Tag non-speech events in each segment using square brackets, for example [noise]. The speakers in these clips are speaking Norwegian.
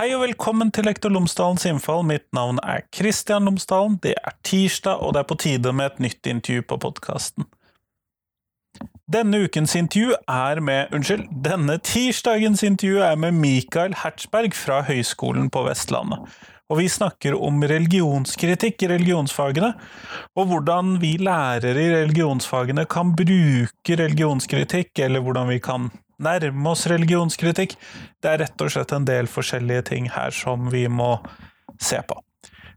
Hei og velkommen til Lektor Lomsdalens innfall. Mitt navn er Kristian Lomsdalen. Det er tirsdag, og det er på tide med et nytt intervju på podkasten. Denne ukens intervju er med Unnskyld, denne tirsdagens intervju er med Mikael Hertzberg fra Høgskolen på Vestlandet. Og vi snakker om religionskritikk i religionsfagene, og hvordan vi lærere i religionsfagene kan bruke religionskritikk, eller hvordan vi kan nærme oss religionskritikk. Det er rett og slett en del forskjellige ting her som vi må se på.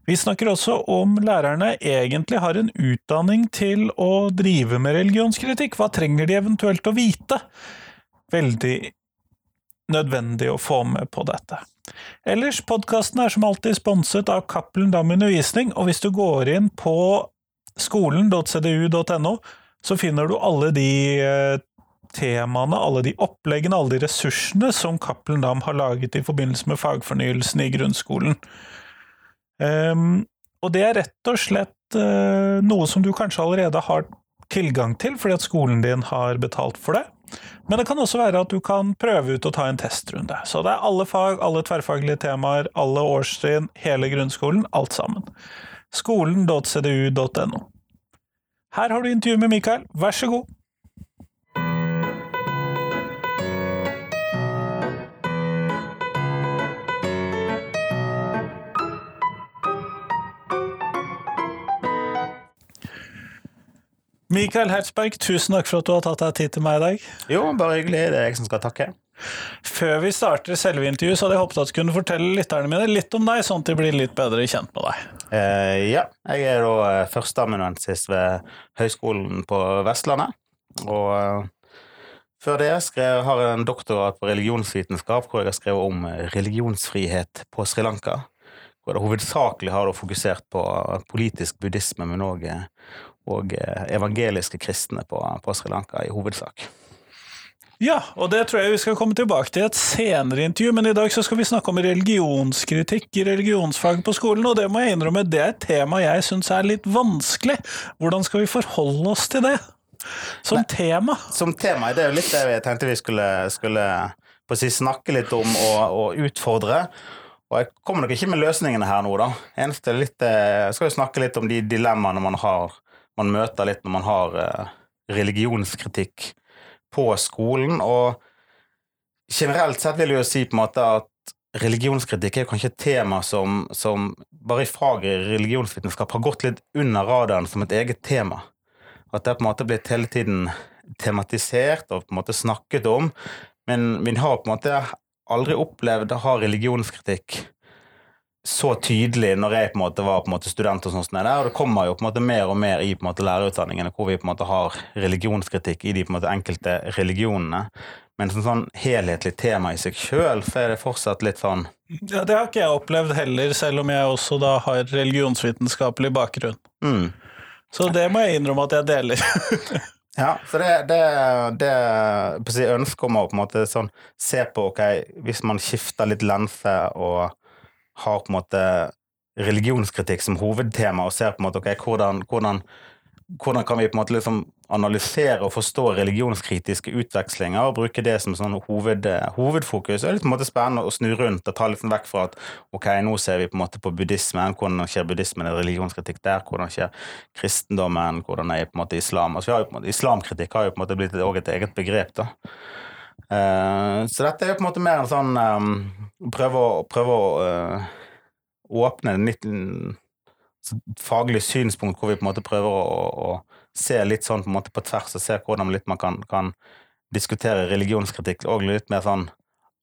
Vi snakker også om lærerne egentlig har en utdanning til å drive med religionskritikk. Hva trenger de eventuelt å vite? Veldig nødvendig å få med på dette. Ellers, podkasten er som alltid sponset av Cappelen Dam Undervisning, og hvis du går inn på skolen.cdu.no, så finner du alle de eh, temaene, alle de oppleggene, alle de ressursene som Cappelen Dam har laget i forbindelse med fagfornyelsen i grunnskolen. Um, og det er rett og slett uh, noe som du kanskje allerede har tilgang til fordi at skolen din har betalt for det. Men det kan også være at du kan prøve ut å ta en testrunde. Så det er alle fag, alle tverrfaglige temaer, alle årstrinn, hele grunnskolen, alt sammen. Skolen.cdu.no. Her har du intervju med Mikael, vær så god. Mikael Hertzberg, tusen takk for at du har tatt deg tid til meg i dag. Jo, bare hyggelig. Det er jeg som skal takke. Før vi starter selve intervjuet, så hadde jeg håpet at du kunne fortelle lytterne mine litt om deg, sånn at de blir litt bedre kjent med deg. Eh, ja, jeg er da eh, førsteamanuensis ved Høgskolen på Vestlandet. Og uh, før det skrev, har jeg en doktorat på religionsvitenskap, hvor jeg har skrevet om religionsfrihet på Sri Lanka. Hvor det hovedsakelig har fokusert på politisk buddhisme, men òg og eh, evangeliske kristne på, på Sri Lanka i hovedsak. Ja, og det tror jeg vi skal komme tilbake til i et senere intervju, men i dag så skal vi snakke om religionskritikk i religionsfag på skolen, og det må jeg innrømme, det er et tema jeg syns er litt vanskelig. Hvordan skal vi forholde oss til det? Som Nei, tema? Som tema, det er jo litt det jeg tenkte vi skulle, skulle på å si, snakke litt om og, og utfordre. Og jeg kommer nok ikke med løsningene her nå, da. Eneste litt, jeg eh, skal jo snakke litt om de dilemmaene man har man møter litt når man har eh, religionskritikk på skolen. Og generelt sett vil jeg jo si på en måte at religionskritikk er kanskje et tema som, som bare i faget religionsvitenskap har gått litt under radaren som et eget tema. At det på en måte blitt hele tiden tematisert og på en måte snakket om, men vi har på en måte aldri opplevd å ha religionskritikk så tydelig når jeg på en måte var på en måte student. Og sånt der, og det kommer jo på en måte mer og mer i på en måte lærerutdanningene hvor vi på en måte har religionskritikk i de på en måte enkelte religionene. Men som sånn helhetlig tema i seg sjøl, så er det fortsatt litt sånn Ja, Det har ikke jeg opplevd heller, selv om jeg også da har religionsvitenskapelig bakgrunn. Mm. Så det må jeg innrømme at jeg deler. [laughs] Ja, så det, det, det ønsket om å på en måte sånn, se på ok, hvis man skifter litt lense og har på en måte religionskritikk som hovedtema, og ser på en måte ok, hvordan, hvordan, hvordan kan vi på en måte liksom analysere og forstå religionskritiske utvekslinger og bruke det som sånn hoved, hovedfokus. Det er litt på en måte spennende å snu rundt og ta litt sånn vekk fra at ok, nå ser vi på en måte på buddhismen, hvordan skjer buddhismen, er religionskritikk der, hvordan skjer kristendommen, hvordan er på en måte islam. Altså, har jo på en måte, Islamkritikk har jo på en måte blitt et eget begrep. da. Uh, så dette er jo på en måte mer en sånn um, Prøve å, prøve å uh, åpne et nytt faglig synspunkt hvor vi på en måte prøver å, å, se litt sånn på en måte på tvers og se hvordan litt man kan, kan diskutere religionskritikk og litt mer sånn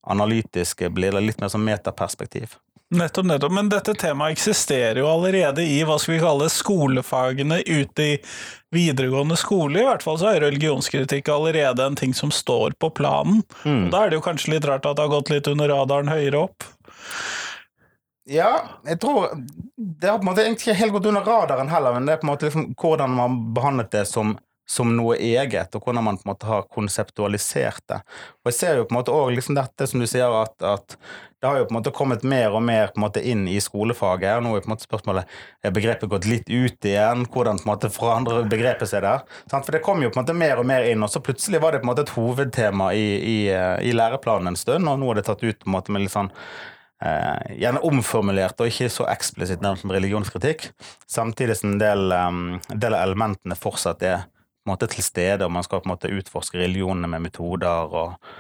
analytisk, blir det litt mer sånn metaperspektiv. Nettopp, nettopp. Men dette temaet eksisterer jo allerede i hva skal vi kalle skolefagene ute i videregående skole. I hvert fall så er religionskritikk allerede en ting som står på planen. Mm. Da er det jo kanskje litt rart at det har gått litt under radaren høyere opp. Ja, jeg tror Det har på en måte egentlig ikke helt gått under radaren heller, men det er på en måte liksom hvordan man behandlet det som som noe eget, og hvordan man på en måte har konseptualisert det. Og jeg ser jo på en måte også liksom dette som du sier, at, at, det har jo på en måte kommet mer og mer på en måte inn i skolefaget. og Nå er på en måte spørsmålet er begrepet gått litt ut igjen. Hvordan på en måte forandrer begrepet seg der? For det kom jo på en måte mer og mer inn, og så plutselig var det på en måte et hovedtema i, i, i læreplanen en stund, og nå er det tatt ut på en måte med litt sånn eh, gjerne omformulert og ikke så eksplisitt nevnt som religionskritikk, samtidig som en del, um, del av elementene fortsatt er måte til stede, og man skal på en måte utforske religionene med metoder og,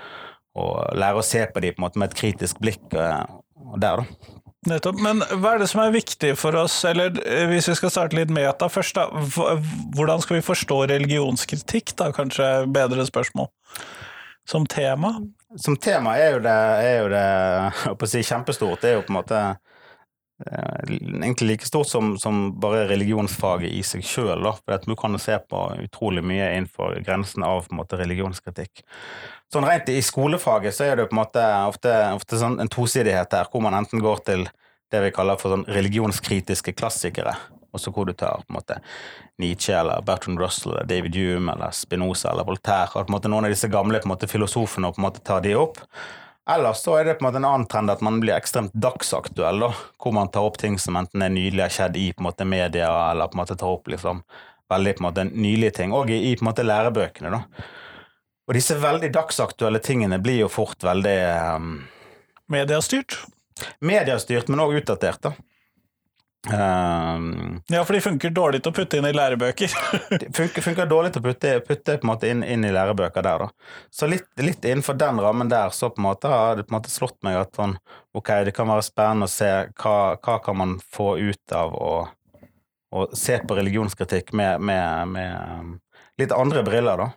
og lære å se på dem på en måte med et kritisk blikk og der, da. Nettopp. Men hva er det som er viktig for oss, eller eh, hvis vi skal starte litt meta først, da. Hvordan skal vi forstå religionskritikk, da, kanskje bedre spørsmål? Som tema? Som tema er jo det, er jo det [laughs] å si, kjempestort. Det er jo på en måte eh, egentlig like stort som, som bare religionsfaget i seg sjøl. Du kan se på utrolig mye innenfor grensen av måte, religionskritikk. Sånn Rent i skolefaget så er det på en måte ofte, ofte sånn en tosidighet her, hvor man enten går til det vi kaller for sånn religionskritiske klassikere, og så hvor du tar på en måte Nietzsche eller Bertrand Russell eller David Hume eller Spinoza eller Voltaire, og på en måte noen av disse gamle på en måte filosofene og på en måte tar de opp. Eller så er det på en måte en annen trend at man blir ekstremt dagsaktuell, da, hvor man tar opp ting som enten er nylig har skjedd i på en måte media, eller på en måte tar opp liksom veldig på en måte nylige ting, og i, i på en måte lærebøkene. da. Og disse veldig dagsaktuelle tingene blir jo fort veldig um, Mediestyrt? Mediestyrt, men òg utdatert, da. Um, ja, for de funker dårlig til å putte inn i lærebøker. [laughs] de funker, funker, dårlig til å putte, putte på en måte inn, inn, i lærebøker der, da. Så litt, litt, innenfor den rammen der så på en måte har det på en måte slått meg at sånn, ok, det kan være spennende å se hva, hva kan man få ut av å, å se på religionskritikk med, med, med um, litt andre briller, da.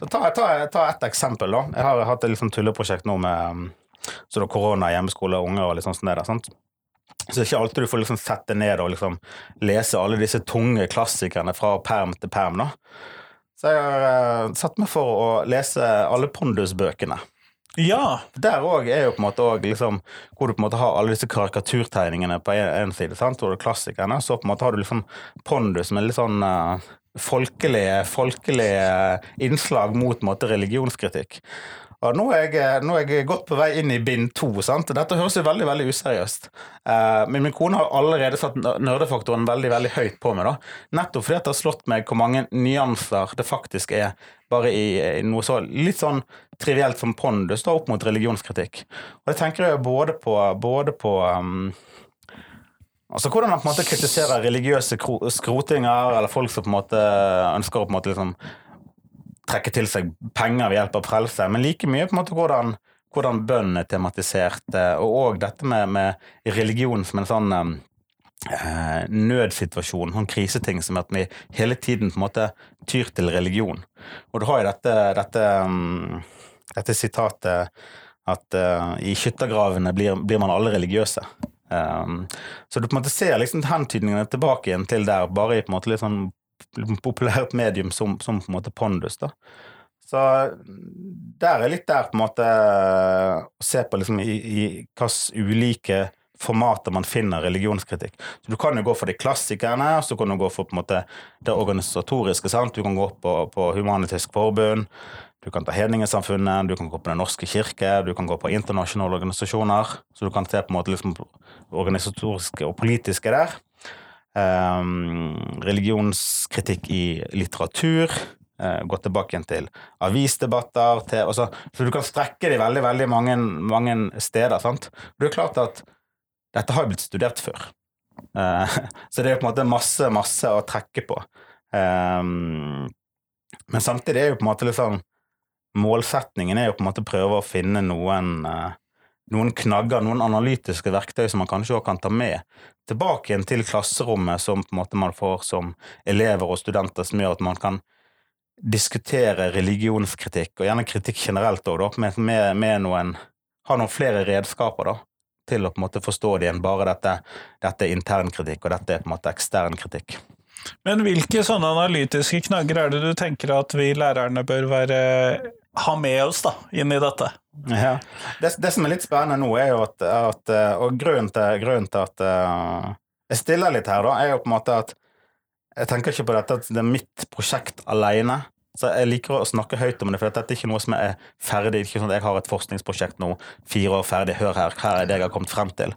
Ta, ta, ta, et eksempel, da. Jeg har hatt et liksom tulleprosjekt nå med um, så da korona, hjemmeskole, unger og litt sånn der. sant? Så det er ikke alltid du får liksom sette ned og liksom lese alle disse tunge klassikerne fra perm til perm. da. Så jeg har uh, satt meg for å lese alle Pondus-bøkene. Ja. Der òg er jo på en måte også, liksom, hvor du på en måte har alle disse karikaturtegningene på en, side, sant? hvor det er klassikerne. Så på en måte har du liksom Pondus med litt sånn uh, folkelige, folkelige innslag mot måte, religionskritikk. Og nå er, jeg, nå er jeg godt på vei inn i bind to. sant? Dette høres jo veldig veldig useriøst. Uh, men min kone har allerede satt nerdefaktoren veldig veldig høyt på meg. da. Nettopp fordi det har slått meg hvor mange nyanser det faktisk er bare i, i noe så litt sånn trivielt som pondus da, opp mot religionskritikk. Og det tenker jeg både på, både på um, Altså Hvordan man på en måte kritiserer religiøse skrotinger, eller folk som på en måte ønsker å på en måte liksom trekke til seg penger ved hjelp av frelse, men like mye på en måte hvordan, hvordan bønn er tematisert, eh, og òg dette med, med religion som en sånn eh, nødsituasjon, sånn kriseting som at vi hele tiden på en måte tyr til religion. Og du har jo dette, dette, um, dette sitatet at uh, i skyttergravene blir, blir man alle religiøse. Um, så du på en måte ser liksom hentydningene tilbake igjen til der, bare i på en måte litt sånn populært medium som, som på en måte pondus. da. Så der er litt der på en måte å se på liksom i, i hvilke ulike formater man finner religionskritikk. Så Du kan jo gå for de klassikerne, så kan du gå for på en måte det organisatoriske. sant? Du kan gå på, på Humanitisk Forbund, du kan ta Hedningesamfunnet, du kan gå på Den norske kirke, du kan gå på internasjonale organisasjoner. Så du kan se på en måte liksom organisatoriske og politiske der. Um, religionskritikk i litteratur. Uh, gå tilbake igjen til avisdebatter. Til, så, så du kan strekke det veldig veldig mange, mange steder. sant? Det er klart at dette har blitt studert før. Uh, [laughs] så det er på en måte masse, masse å trekke på. Um, men samtidig er jo på en måte sånn målsetningen er jo på en måte prøve å finne noen, eh, noen knagger, noen analytiske verktøy som man kanskje også kan ta med tilbake igjen til klasserommet, som på en måte man får som elever og studenter, som gjør at man kan diskutere religionskritikk, og gjerne kritikk generelt òg, med, med, med, noen Ha noen flere redskaper da, til å på en måte forstå det igjen. bare dette, dette er internkritikk, og dette er på en måte ekstern kritikk. Men hvilke sånne analytiske knagger er det du tenker at vi lærerne bør være ha med oss da, inn i dette. Ja. Det, det, som er litt spennende nå, er jo at, at Og grunnen til, grunnen til, at uh, jeg stiller litt her, da, er jo på en måte at jeg tenker ikke på dette at det er mitt prosjekt alene. Så jeg liker å snakke høyt om det, for dette er ikke noe som er ferdig. ikke sånn at Jeg har et forskningsprosjekt nå, fire år ferdig, hør her, her er det jeg har kommet frem til.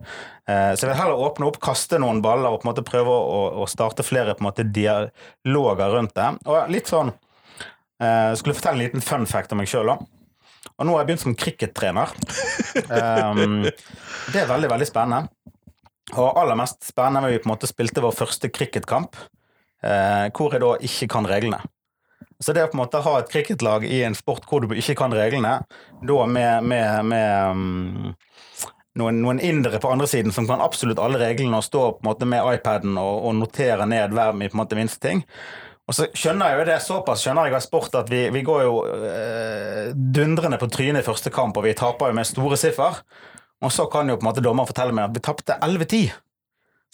Uh, så jeg vil heller åpne opp, kaste noen baller og på en måte prøve å, å starte flere på en måte dialoger rundt det. Og litt sånn eh, skulle fortelle en liten fun fact om meg sjøl. Og nå har jeg begynt som crickettrener. Um, [laughs] det er veldig, veldig spennende. Og aller mest spennende var vi på en måte spilte vår første cricketkamp, uh, hvor jeg da ikke kan reglene. Så det å på en måte ha et cricketlag i en sport hvor du ikke kan reglene, da med, med, med um, noen, noen indere på andre siden som kan absolutt alle reglene og stå på en måte med iPaden og, og notere ned hver på en måte minste ting. Og så skjønner jeg jo det såpass skjønner jeg av sport at vi, vi går jo eh, dundrende på trynet i første kamp, og vi taper jo med store siffer. Og så kan jo på en måte dommeren fortelle meg at vi tapte 11-10.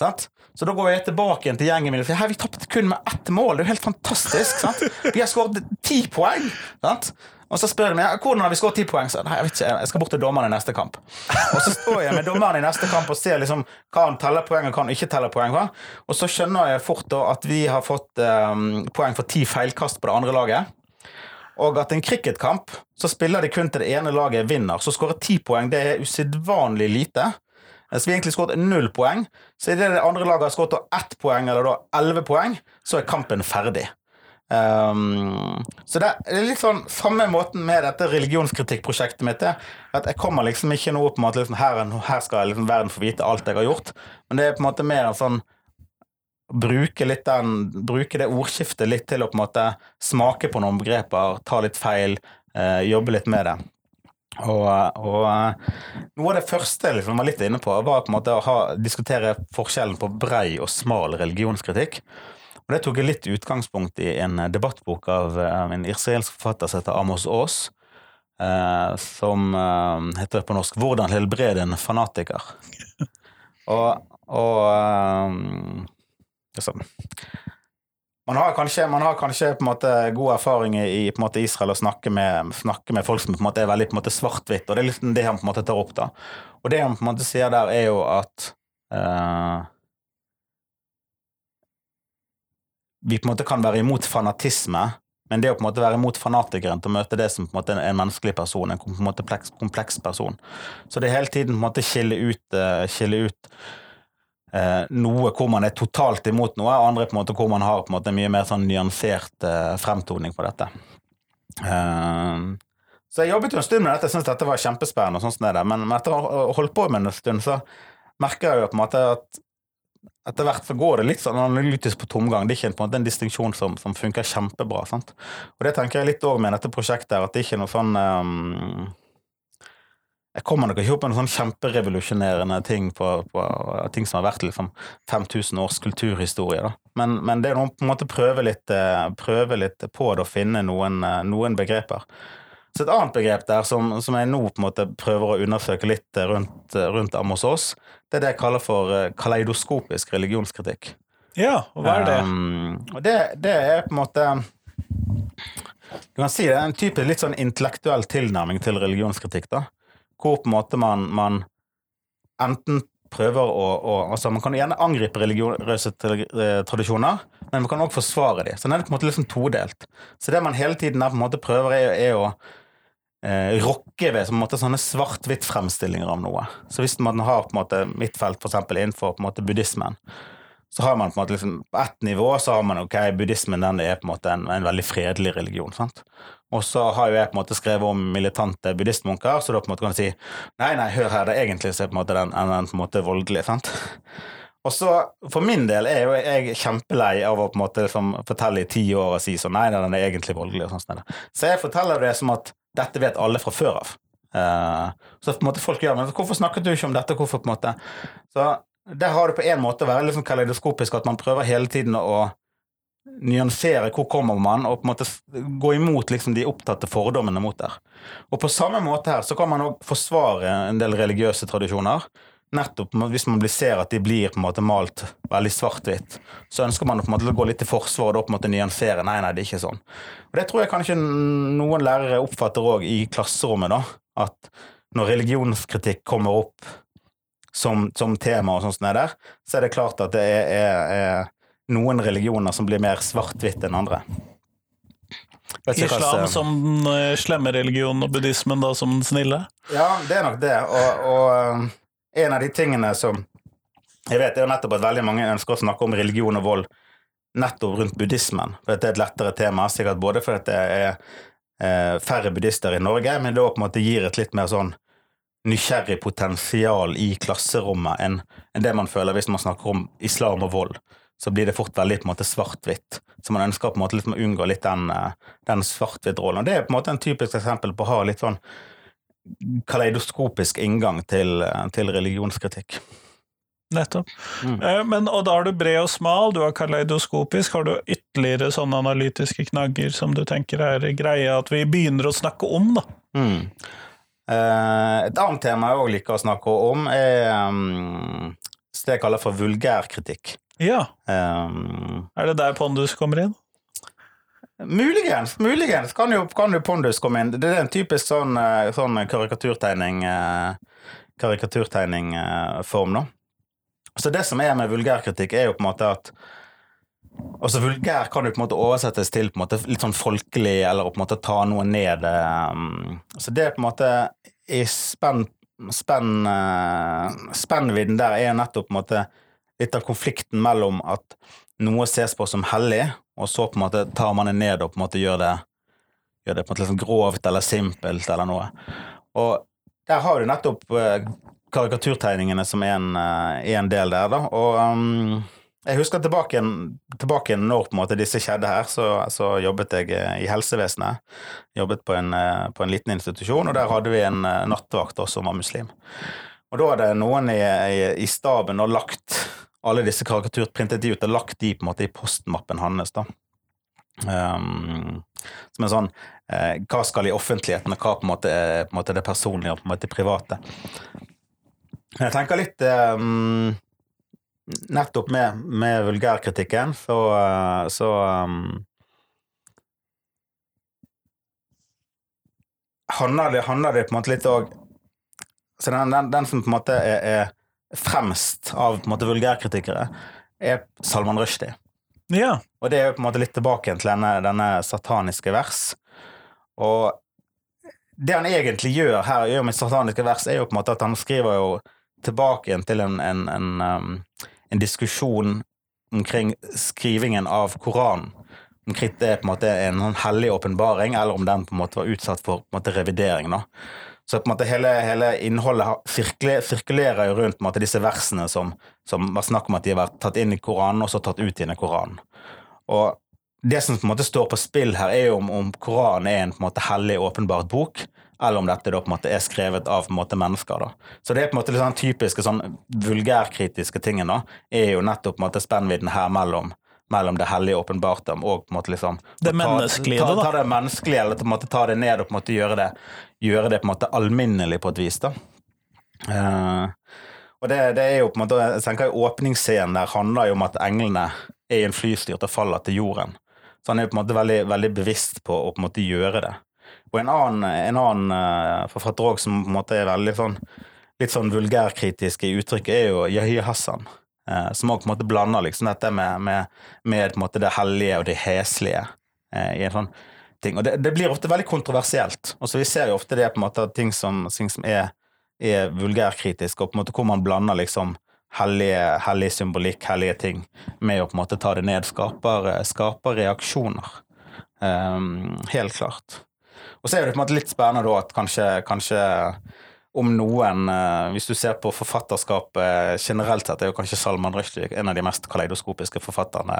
Sant? Så da går jeg tilbake igjen til gjengen min sier her, vi tapte kun med ett mål. Det er jo helt fantastisk. sant? [laughs] Vi har skåret ti poeng. sant? Og så spør de meg hvordan har vi skåret ti poeng. Så, nei, jeg vet ikke, jeg skal bort til dommeren i neste kamp. Og så står jeg med dommeren i neste kamp og ser liksom hva han teller poeng og hva han ikke teller poeng Hva? Og så skjønner jeg fort da at vi har fått um, poeng for ti feilkast på det andre laget. Og at en cricketkamp så spiller de kun til det ene laget vinner. Så skårer ti poeng, det er usedvanlig lite. Så vi har egentlig skåret null poeng. Så idet det andre laget har skåret ett poeng, eller da elleve poeng, så er kampen ferdig. Um, så det er litt sånn samme måten med dette religionskritikkprosjektet mitt. Er, at jeg kommer liksom ikke noe på en måte liksom, her, her skal liksom verden få vite alt jeg har gjort. Men det er på en måte mer en sånn bruke, litt den, bruke det ordskiftet litt til å på en måte smake på noen begreper, ta litt feil, eh, jobbe litt med det. Og, og eh, noe av det første jeg liksom var litt inne på, var på en måte å ha, diskutere forskjellen på brei og smal religionskritikk. Og Det tok jeg litt utgangspunkt i en debattbok av, av en israelsk forfatter som heter Amos Aas. Eh, som eh, heter på norsk 'Hvordan helbrede en fanatiker'. [laughs] og, og eh, Sånn. Man har kanskje, man har kanskje på en måte god erfaring i måte Israel å snakke med, snakke med folk som på en måte er veldig på svart-hvitt, og det er liksom det han på en måte tar opp. da. Og det han på en måte sier der, er jo at uh, vi på en måte kan være imot fanatisme, men det å på en måte være imot fanatikeren til å møte det som på en måte en menneskelig person, en på en måte kompleks, kompleks person. Så det er hele tiden på en måte skille ut, uh, skille ut eh, noe hvor man er totalt imot noe, andre på en måte hvor man har på en måte mye mer sånn nyansert eh, fremtoning på dette. Eh, så jeg jobbet jo en stund med dette, jeg syntes dette var kjempespennende, og sånn som det er men etter å ha holdt på med det en stund, så merker jeg jo på en måte at etter hvert så går det litt sånn analytisk på tomgang. Det er ikke en måte en distinksjon som, som funker kjempebra. sant? Og det tenker jeg litt òg med dette prosjektet, at det ikke er noe sånn um, jeg kommer nok ikke opp med noen sånn kjemperevolusjonerende ting på, på, ting som har vært liksom 5000 års kulturhistorie. Da. Men, men det er å på en måte prøve litt, eh, på det og finne noen, eh, noen, begreper. Så et annet begrep der som, som, jeg nå på en måte prøver å undersøke litt rundt, rundt hos oss, det er det jeg kaller for eh, kaleidoskopisk religionskritikk. Ja, og hva er det? Um, det, det er på en måte Du kan si det er en type litt sånn intellektuell tilnærming til religionskritikk. da hvor på en måte man, man enten prøver å, å, altså Man kan gjerne angripe religiøse eh, tradisjoner, men man kan også forsvare dem. Så den er på en måte liksom todelt. Så det man hele tiden er på en måte prøver, er, er å eh, rokke ved på måte sånne svart-hvitt-fremstillinger av noe. Så hvis man har på en måte mitt felt f.eks. innenfor på en måte buddhismen, så har man på en måte liksom, på ett nivå så har man ok, buddhismen den er på en måte en, en veldig fredelig religion. sant? Og så har jo jeg på en måte skrevet om militante buddhistmunker, så da på en måte kan du si nei, nei, hør her, det er egentlig så er på en måte den, den på en måte voldelig. sant? Og så, For min del er jo jeg kjempelei av å på en måte liksom, fortelle i ti år og si sånn nei, den er egentlig voldelig. og sånn. Så jeg forteller det som at dette vet alle fra før av. Uh, så på en måte folk gjør, men hvorfor snakket du ikke om dette? hvorfor på en måte? Så der har det på en måte vært liksom kaleidoskopisk at man prøver hele tiden å nyansere hvor kommer man, og på en måte gå imot liksom de opptatte fordommene mot det. Og på samme måte her så kan man òg forsvare en del religiøse tradisjoner. Nettopp hvis man ser at de blir på en måte malt veldig svart-hvitt, så ønsker man på en måte å gå litt i forsvar og på en måte nyansere. Nei, nei, det er ikke sånn. Og Det tror jeg kanskje noen lærere oppfatter òg i klasserommet, da. At når religionskritikk kommer opp som, som tema, og sånn som det der, så er det klart at det er, er, er noen religioner som blir mer svart-hvitt enn andre. Islam som den eh, slemme religionen og buddhismen da som den snille? Ja, det er nok det. Og, og eh, en av de tingene som Jeg vet det er jo nettopp at veldig mange ønsker å snakke om religion og vold nettopp rundt buddhismen. For det er et lettere tema, sikkert både fordi det er eh, færre buddhister i Norge, men da på en måte gir et litt mer sånn nysgjerrig potensial i klasserommet enn enn det man føler hvis man snakker om islam og vold. Så blir det fort veldig på en måte svart-hvitt. Så man ønsker på en måte liksom å unngå litt den, eh, den svart-hvitt-rollen. Og Det er på en måte en typisk eksempel på å ha litt sånn kaleidoskopisk inngang til, eh, til religionskritikk. Nettopp. Mm. Eh, Men, og da er du bred og smal, du er kaleidoskopisk. Har du ytterligere sånne analytiske knagger som du tenker er greie at vi begynner å snakke om, da? Mm. Eh, et annet tema jeg òg liker å snakke om, er um, det jeg kaller for vulgærkritikk. Ja. Um, Er det der Pondus kommer inn? Muligens, muligens kan jo, kan jo Pondus komme inn. Det er en typisk sånn, eh, sånn karikaturtegning eh, karikaturtegningform, da. Så det som er med vulgærkritikk, er jo på en måte at Altså Vulgær kan jo på en måte oversettes til på en måte litt sånn folkelig, eller på en måte ta noe ned. Så det er på en måte i spenn, spenn, eh, Spennvidden der er nettopp på en måte litt av konflikten mellom at noe ses på som hellig, og så på en måte tar man det ned og på en måte gjør det gjør det på en måte sånn grovt eller simpelt eller noe. Og der har du nettopp eh, karikaturtegningene som er en, eh, en del der, da. Og um, jeg husker tilbake, igjen- tilbake en når en måte disse skjedde her, så, så jobbet jeg eh, i helsevesenet. Jobbet på en, på en liten institusjon, og der hadde vi en nattevakt også som var muslim. Og da hadde noen i, i, i staben lagt alle disse karikatur, printet de ut og lagt de på en måte i postmappen hans. da. Um, som en sånn eh, Hva skal i offentligheten, og hva på en måte er på en måte det personlige og på en måte det private. Jeg tenker litt um, Nettopp med, med vulgærkritikken, så, eh, så um, handler, det, handler det på en måte litt òg Så den, den, den som på en måte er, er fremst av på en måte vulgærkritikere, er Salman Rushdie. Ja. Og det er jo på en måte litt tilbake til denne, denne sataniske vers. Og det han egentlig gjør her gjør med sataniske vers, er jo på en måte at han skriver jo tilbake igjen til en, en, en, um, en diskusjon omkring skrivingen av Koranen. Omkring det er på en måte en sånn hellig åpenbaring, eller om den på en måte var utsatt for måte revidering. da. Så på en måte hele, hele innholdet sirkulerer jo rundt måte disse versene som, som var snakk om at de har vært tatt inn i Koranen, og så tatt ut igjen i Koranen. Og det som på en måte står på spill her, er jo om, om Koranen er en på en måte hellig, åpenbart bok, eller om dette da på en måte er skrevet av på en måte mennesker. da. Så det er på en måte litt sånn typiske sånn vulgærkritiske tingen da, er jo nettopp på en måte spennvidden her mellom mellom det hellige og åpenbarte og på en måte liksom Det ta- menneskelige, ta, da. ta det menneskelige, eller på en måte ta det ned og på en måte gjøre det, gjøre det på en måte alminnelig på et vis. da. Uh, og det, det er jo på en måte, jeg tenker Åpningsscenen der handler jo om at englene er i en flystyrt og faller til jorden. Så han er jo på en måte veldig, veldig bevisst på å på en måte gjøre det. Og en annen, en annen eh, forfatter òg som på en måte er veldig sånn litt sånn vulgærkritisk i uttrykket, er jo Yahya Hassan. Eh, som òg blander liksom dette med, med, med det hellige og det heslige eh, i en sånn ting. Og det, det blir ofte veldig kontroversielt. Og så Vi ser jo ofte det på en måte ting som, ting som er, er vulgærkritiske, og på en måte hvor man blander liksom hellige, hellig symbolikk, hellige ting, med å på en måte ta det ned, skaper, skaper reaksjoner. Ehm, helt klart. Og så er det på en måte litt spennende da at kanskje, kanskje om noen, eh, hvis du ser på forfatterskapet generelt sett, er jo kanskje Salman Rushdie en av de mest kaleidoskopiske forfatterne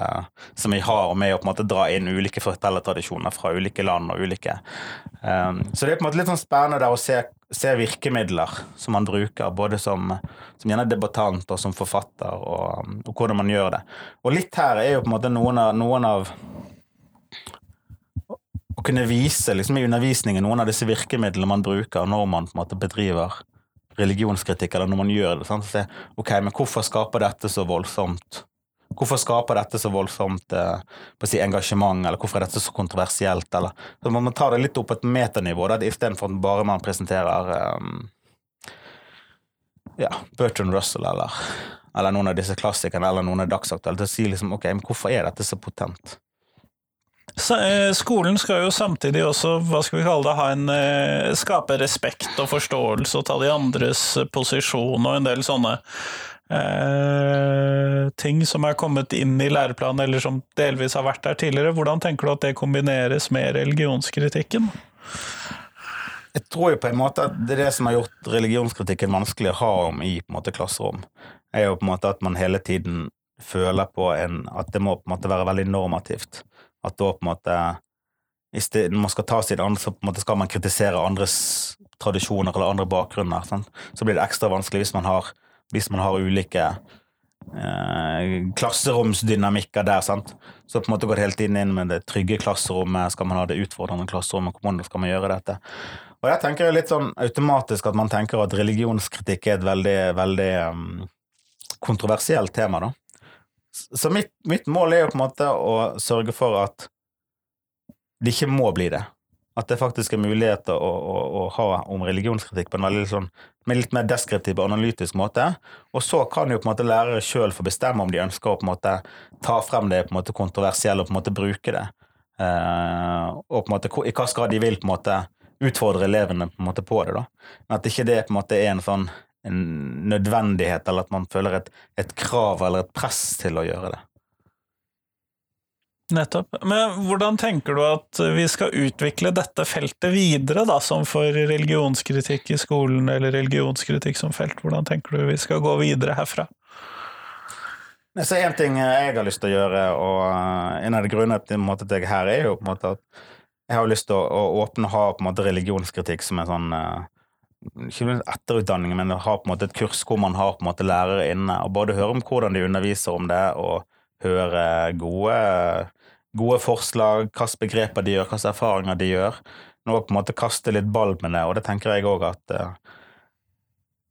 som vi har, og med å på en måte dra inn ulike fortellertradisjoner fra ulike land og ulike um, Så det er på en måte litt sånn spennende der å se, se virkemidler som man bruker, både som, som gjerne debattant og som forfatter, og, og hvordan man gjør det. Og litt her er jo på en måte noen av, noen av å kunne vise liksom, i undervisningen noen av disse virkemidlene man bruker når man på en måte bedriver religionskritikk, eller når man gjør det. Sant? Se, ok, men hvorfor skaper dette så voldsomt Hvorfor skaper dette så voldsomt eh, si, engasjement, eller hvorfor er dette så kontroversielt? Eller, så man må ta det litt opp på et metanivå, istedenfor at bare man presenterer um, ja, Bertrand Russell eller, eller noen av disse klassikerne eller noen av dagsaktuelle, til å si liksom, ok, men hvorfor er dette så potent? Eh, skolen skal jo samtidig også, hva skal vi kalle det, ha en, eh, skape respekt og forståelse og ta de andres posisjon og en del sånne eh, ting som er kommet inn i læreplanen, eller som delvis har vært der tidligere. Hvordan tenker du at det kombineres med religionskritikken? Jeg tror jo på en måte at det er det som har gjort religionskritikken vanskelig å ha om i på en måte klasserom, er jo på en måte at man hele tiden føler på en, at det må på en måte være veldig normativt. At da på en måte sted, Når man skal ta sitt andre, så på en måte skal man kritisere andres tradisjoner eller andre bakgrunner. Sånn. Så blir det ekstra vanskelig hvis man har, hvis man har ulike eh, klasseromsdynamikker der. Sant? Så på en måte går det helt inn, inn med det trygge klasserommet. Skal man ha det utfordrende klasserommet? Hvordan skal man gjøre dette? Og jeg tenker litt sånn automatisk at man tenker at religionskritikk er et veldig, veldig um, kontroversielt tema, da. Så mitt, mitt, mål er jo på en måte å sørge for at det ikke må bli det. At det faktisk er muligheter å, å, å ha om religionskritikk på en veldig sånn, med litt mer deskriptiv og analytisk måte. Og så kan jo på en måte lærere sjøl få bestemme om de ønsker å på en måte ta frem det på en måte kontroversielle og på en måte bruke det. Eh, og på en måte i hva grad de vil på en måte utfordre elevene på, en måte på det. da. Men at ikke det på en måte er en sånn en nødvendighet, eller at man føler et, et krav eller et press til å gjøre det. Nettopp. Men hvordan tenker du at vi skal utvikle dette feltet videre, da, som for religionskritikk i skolen, eller religionskritikk som felt? Hvordan tenker du vi skal gå videre herfra? Så En ting jeg har lyst til å gjøre, og en av de grunnene til at jeg er her, er jo på en måte at jeg har lyst til å, å åpne og ha på en måte religionskritikk som en sånn uh, ikke etterutdanning, men har på en måte et kurs hvor man har på en måte lærere inne, og både høre om hvordan de underviser om det, og høre gode, gode forslag, hvilke begreper de gjør, hvilke erfaringer de gjør. Nå på en måte kaste litt ball med det, og det tenker jeg òg at uh,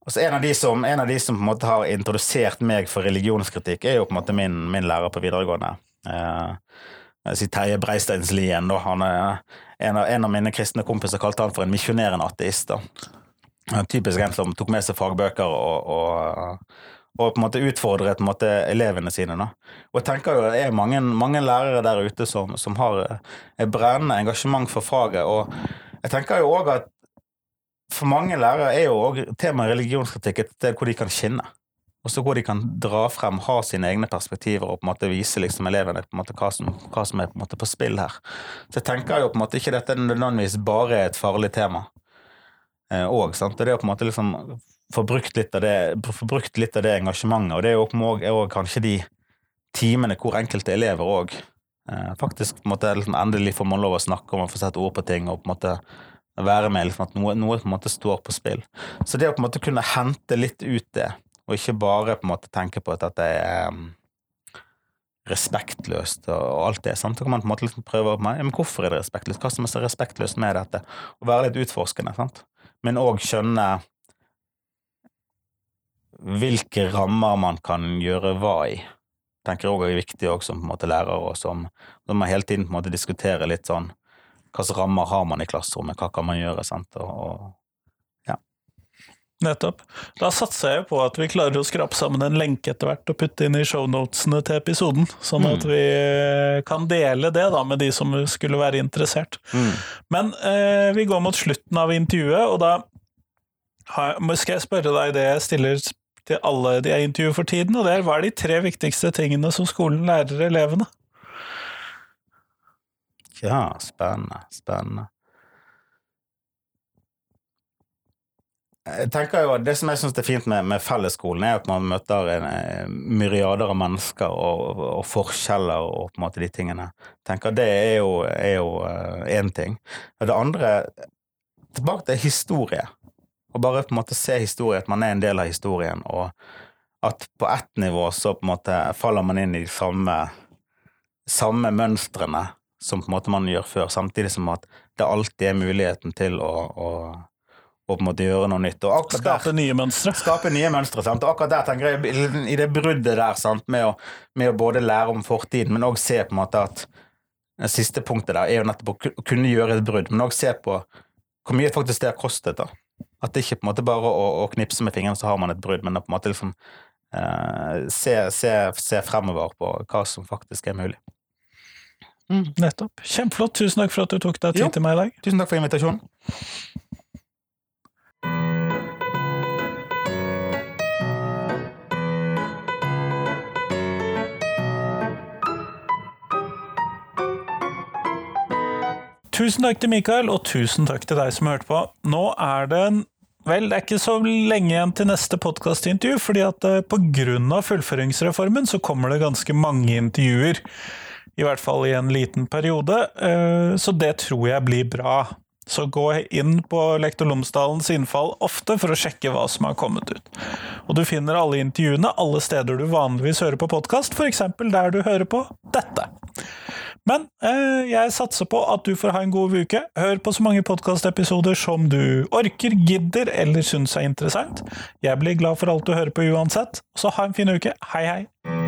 altså en, av de som, en av de som på en måte har introdusert meg for religionskritikk, er jo på en måte min, min lærer på videregående. Eh, si Terje Breisteinslien. Han er en av, en av, mine kristne kompiser kalte han for en misjonerende ateist. da. Typisk en som tok med seg fagbøker og, og, og på en måte utfordret en måte elevene sine. Da. Og jeg tenker jo Det er mange, mange lærere der ute som, som har et brennende engasjement for faget. Og jeg tenker jo òg at for mange lærere er jo også temaet religionskritikk et sted hvor de kan skinne. Og så hvor de kan dra frem, ha sine egne perspektiver og på en måte vise liksom elevene på en måte hva, som, hva som er på, en måte på spill her. Så jeg tenker jo på en måte ikke dette nødvendigvis bare er et farlig tema òg. Eh, og det å på en måte liksom få brukt litt av det, litt av det engasjementet, og det er jo òg kanskje de timene hvor enkelte elever òg eh, faktisk på en måte liksom, endelig får man lov å snakke om og få sette ord på ting og på en måte være med liksom, at noe, noe, på en måte står på spill. Så det å på en måte kunne hente litt ut det, og ikke bare på en måte tenke på at det er um, respektløst og alt det. Sant? Så kan man på en måte liksom prøve å men Hvorfor er det respektløst? Hva som er så respektløst med dette? Og være litt utforskende. sant? Men òg skjønne hvilke rammer man kan gjøre hva i. tenker jeg òg er viktig også, som lærer, og som, som man hele tiden på en måte diskuterer litt sånn hvilke rammer har man i klasserommet, hva kan man gjøre? sant, og Nettopp. Da satser jeg på at vi klarer å skrape sammen en lenke etter hvert og putte inn i shownotene til episoden, sånn at mm. vi kan dele det da med de som skulle være interessert. Mm. Men eh, vi går mot slutten av intervjuet, og da har, skal jeg spørre deg det jeg stiller til alle de jeg intervjuer for tiden, og det er hva er de tre viktigste tingene som skolen lærer elevene? Ja, spennende, spennende. Jeg tenker jo, Det som jeg syns er fint med, med, fellesskolen, er at man møter en, myriader av mennesker og, og, forskjeller og på en måte de tingene. Jeg tenker Det er jo én uh, ting. Og det andre Tilbake til historie. Og bare på en måte se historie, at man er en del av historien. Og at på ett nivå så på en måte faller man inn i de samme, samme mønstrene som på en måte man gjør før, samtidig som at det alltid er muligheten til å, å og på en måte gjøre noe nytt. skape der, nye mønstre. Skape nye mønstre, sant? Og akkurat der tenker jeg, i det bruddet der, sant? Med, å, med å både lære om fortiden, men òg se på en måte at det siste punktet der er jo nettopp å kunne gjøre et brudd, men òg se på hvor mye faktisk det har kostet. da. At det ikke på en måte bare å, å knipse med fingrene, så har man et brudd, men å på en måte liksom eh, se, se, se, fremover på hva som faktisk er mulig. Mm, nettopp. Kjempeflott. Tusen takk for at du tok deg tid til meg i dag. Tusen takk for invitasjonen. Tusen takk til Mikael, og tusen takk til deg som hørte på. Nå er det en Vel, det er ikke så lenge igjen til neste podkastintervju, fordi at pga. grunn av fullføringsreformen så kommer det ganske mange intervjuer. I hvert fall i en liten periode, eh, så det tror jeg blir bra. Så gå inn på Lektor Lomsdalens innfall ofte for å sjekke hva som har kommet ut. Og du finner alle intervjuene alle steder du vanligvis hører på podkast, f.eks. der du hører på dette. Men eh, jeg satser på at du får ha en god uke. Hør på så mange podkastepisoder som du orker, gidder eller syns er interessant. Jeg blir glad for alt du hører på uansett. Så ha en fin uke. Hei, hei.